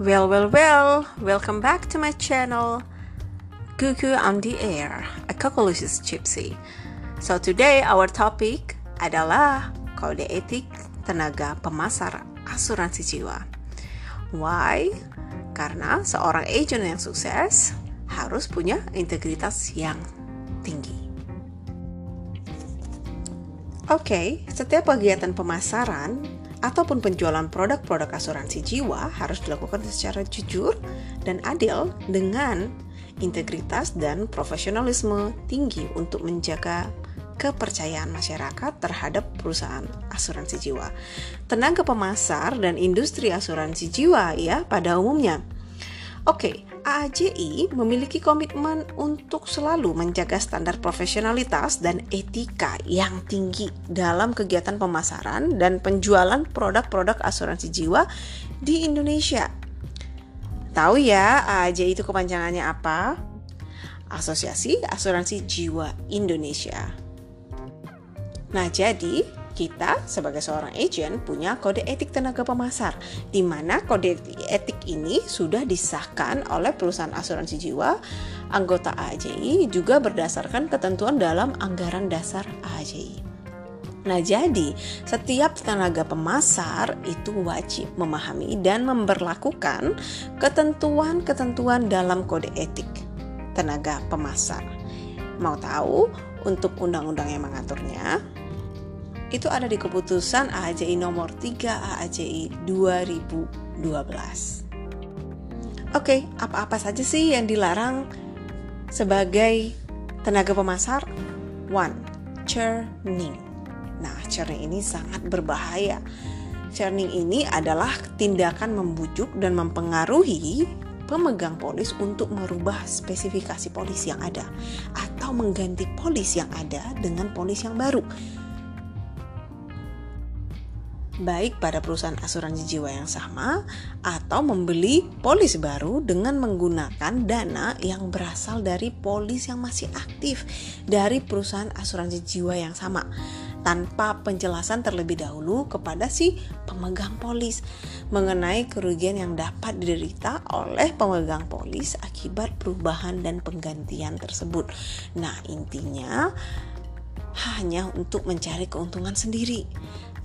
Well, well, well, welcome back to my channel Gugu on the Air, a Cocolicious Gypsy. So today our topic adalah kode etik tenaga pemasar asuransi jiwa. Why? Karena seorang agent yang sukses harus punya integritas yang tinggi. Oke, okay, setiap kegiatan pemasaran ataupun penjualan produk-produk asuransi jiwa harus dilakukan secara jujur dan adil dengan integritas dan profesionalisme tinggi untuk menjaga kepercayaan masyarakat terhadap perusahaan asuransi jiwa. Tenaga pemasar dan industri asuransi jiwa ya pada umumnya. Oke, AAJI memiliki komitmen untuk selalu menjaga standar profesionalitas dan etika yang tinggi dalam kegiatan pemasaran dan penjualan produk-produk asuransi jiwa di Indonesia. Tahu ya, AAJI itu kepanjangannya apa? Asosiasi Asuransi Jiwa Indonesia. Nah, jadi kita sebagai seorang agent punya kode etik tenaga pemasar di mana kode etik ini sudah disahkan oleh perusahaan asuransi jiwa anggota AJI juga berdasarkan ketentuan dalam anggaran dasar AJI. Nah, jadi setiap tenaga pemasar itu wajib memahami dan memperlakukan ketentuan-ketentuan dalam kode etik tenaga pemasar. Mau tahu untuk undang-undang yang mengaturnya? Itu ada di keputusan AAJI nomor 3 AAJI 2012. Oke, apa-apa saja sih yang dilarang sebagai tenaga pemasar? One, churning. Nah, churning ini sangat berbahaya. Churning ini adalah tindakan membujuk dan mempengaruhi pemegang polis untuk merubah spesifikasi polis yang ada atau mengganti polis yang ada dengan polis yang baru baik pada perusahaan asuransi jiwa yang sama atau membeli polis baru dengan menggunakan dana yang berasal dari polis yang masih aktif dari perusahaan asuransi jiwa yang sama tanpa penjelasan terlebih dahulu kepada si pemegang polis mengenai kerugian yang dapat diderita oleh pemegang polis akibat perubahan dan penggantian tersebut. Nah, intinya hanya untuk mencari keuntungan sendiri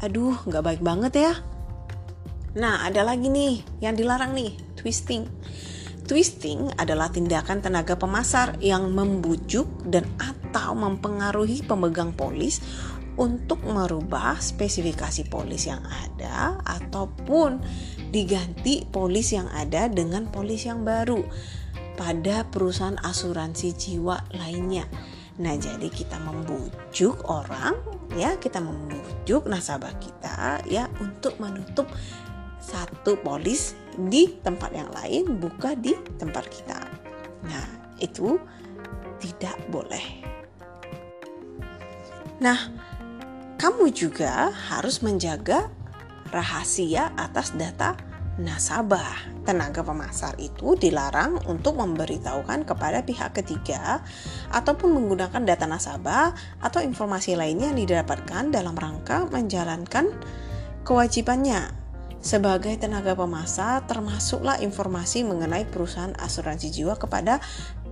Aduh, nggak baik banget ya. Nah, ada lagi nih yang dilarang nih, twisting. Twisting adalah tindakan tenaga pemasar yang membujuk dan atau mempengaruhi pemegang polis untuk merubah spesifikasi polis yang ada ataupun diganti polis yang ada dengan polis yang baru pada perusahaan asuransi jiwa lainnya. Nah, jadi kita membujuk orang ya, kita membujuk nasabah kita ya untuk menutup satu polis di tempat yang lain buka di tempat kita. Nah, itu tidak boleh. Nah, kamu juga harus menjaga rahasia atas data nasabah. Tenaga pemasar itu dilarang untuk memberitahukan kepada pihak ketiga ataupun menggunakan data nasabah atau informasi lainnya yang didapatkan dalam rangka menjalankan kewajibannya sebagai tenaga pemasar termasuklah informasi mengenai perusahaan asuransi jiwa kepada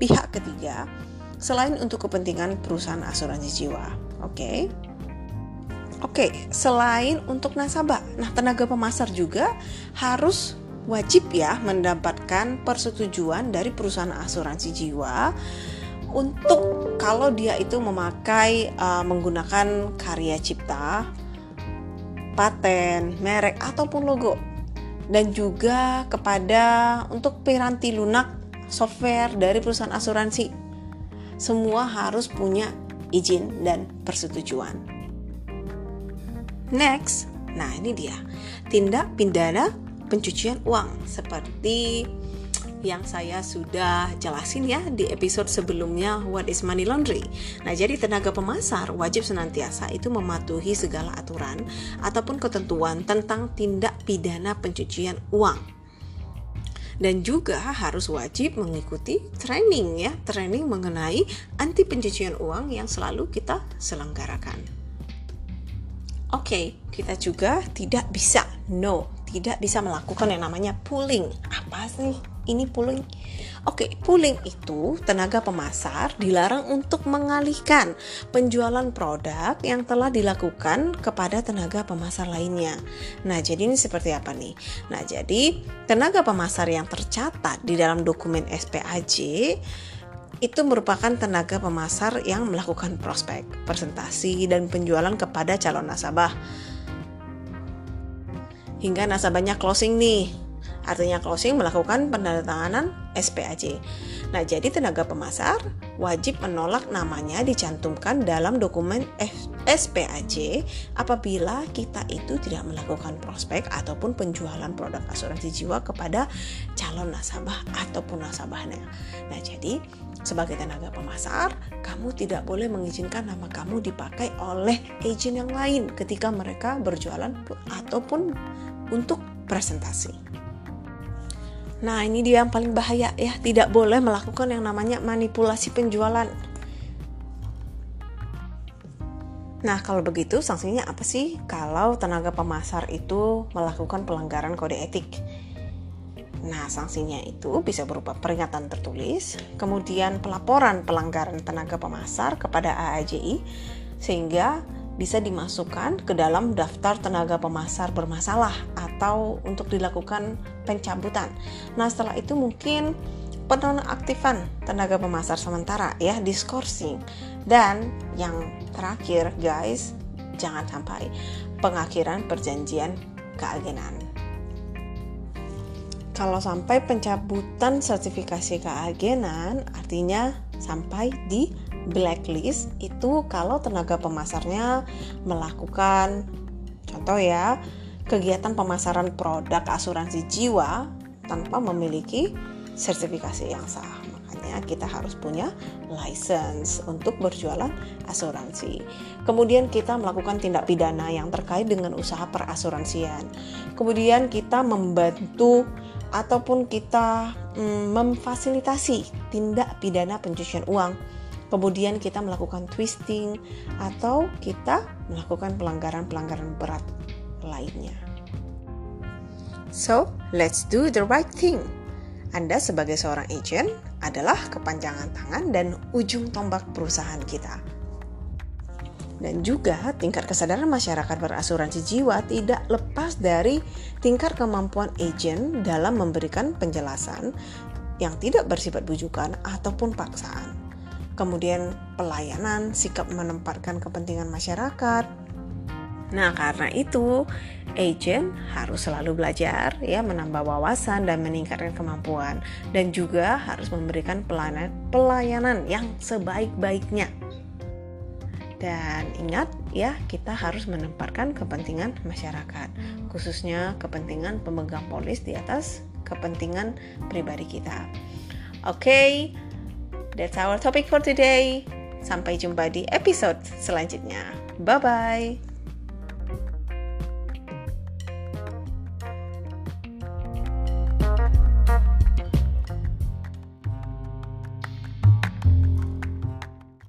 pihak ketiga selain untuk kepentingan perusahaan asuransi jiwa. Oke. Okay? Oke, selain untuk nasabah, nah tenaga pemasar juga harus wajib ya mendapatkan persetujuan dari perusahaan asuransi jiwa untuk kalau dia itu memakai uh, menggunakan karya cipta, paten, merek ataupun logo dan juga kepada untuk piranti lunak software dari perusahaan asuransi. Semua harus punya izin dan persetujuan. Next, nah ini dia tindak pidana pencucian uang seperti yang saya sudah jelasin ya di episode sebelumnya What is Money Laundry. Nah, jadi tenaga pemasar wajib senantiasa itu mematuhi segala aturan ataupun ketentuan tentang tindak pidana pencucian uang. Dan juga harus wajib mengikuti training ya, training mengenai anti pencucian uang yang selalu kita selenggarakan. Oke, okay, kita juga tidak bisa, no, tidak bisa melakukan yang namanya pooling. Apa sih ini pooling? Oke, pooling itu tenaga pemasar dilarang untuk mengalihkan penjualan produk yang telah dilakukan kepada tenaga pemasar lainnya. Nah, jadi ini seperti apa nih? Nah, jadi tenaga pemasar yang tercatat di dalam dokumen SPAJ itu merupakan tenaga pemasar yang melakukan prospek, presentasi, dan penjualan kepada calon nasabah hingga nasabahnya closing nih. Artinya closing melakukan penandatanganan SPAJ. Nah, jadi tenaga pemasar wajib menolak namanya dicantumkan dalam dokumen SPAJ apabila kita itu tidak melakukan prospek ataupun penjualan produk asuransi jiwa kepada calon nasabah ataupun nasabahnya. Nah, jadi sebagai tenaga pemasar, kamu tidak boleh mengizinkan nama kamu dipakai oleh agent yang lain ketika mereka berjualan ataupun untuk presentasi. Nah, ini dia yang paling bahaya ya, tidak boleh melakukan yang namanya manipulasi penjualan. Nah, kalau begitu sanksinya apa sih kalau tenaga pemasar itu melakukan pelanggaran kode etik? Nah, sanksinya itu bisa berupa peringatan tertulis, kemudian pelaporan pelanggaran tenaga pemasar kepada AAJI, sehingga bisa dimasukkan ke dalam daftar tenaga pemasar bermasalah atau untuk dilakukan pencabutan. Nah, setelah itu mungkin penonaktifan tenaga pemasar sementara ya, diskorsing. Dan yang terakhir guys, jangan sampai pengakhiran perjanjian keagenan. Kalau sampai pencabutan sertifikasi keagenan artinya sampai di blacklist itu kalau tenaga pemasarnya melakukan contoh ya kegiatan pemasaran produk asuransi jiwa tanpa memiliki sertifikasi yang sah. Makanya kita harus punya license untuk berjualan asuransi. Kemudian kita melakukan tindak pidana yang terkait dengan usaha perasuransian. Kemudian kita membantu ataupun kita mm, memfasilitasi tindak pidana pencucian uang kemudian kita melakukan twisting atau kita melakukan pelanggaran-pelanggaran berat lainnya. So, let's do the right thing. Anda sebagai seorang agent adalah kepanjangan tangan dan ujung tombak perusahaan kita. Dan juga tingkat kesadaran masyarakat berasuransi jiwa tidak lepas dari tingkat kemampuan agent dalam memberikan penjelasan yang tidak bersifat bujukan ataupun paksaan kemudian pelayanan, sikap menempatkan kepentingan masyarakat. Nah, karena itu agent harus selalu belajar ya menambah wawasan dan meningkatkan kemampuan dan juga harus memberikan pelayanan pelayanan yang sebaik-baiknya. Dan ingat ya, kita harus menempatkan kepentingan masyarakat, khususnya kepentingan pemegang polis di atas kepentingan pribadi kita. Oke, okay, That's our topic for today. Sampai jumpa di episode selanjutnya. Bye bye.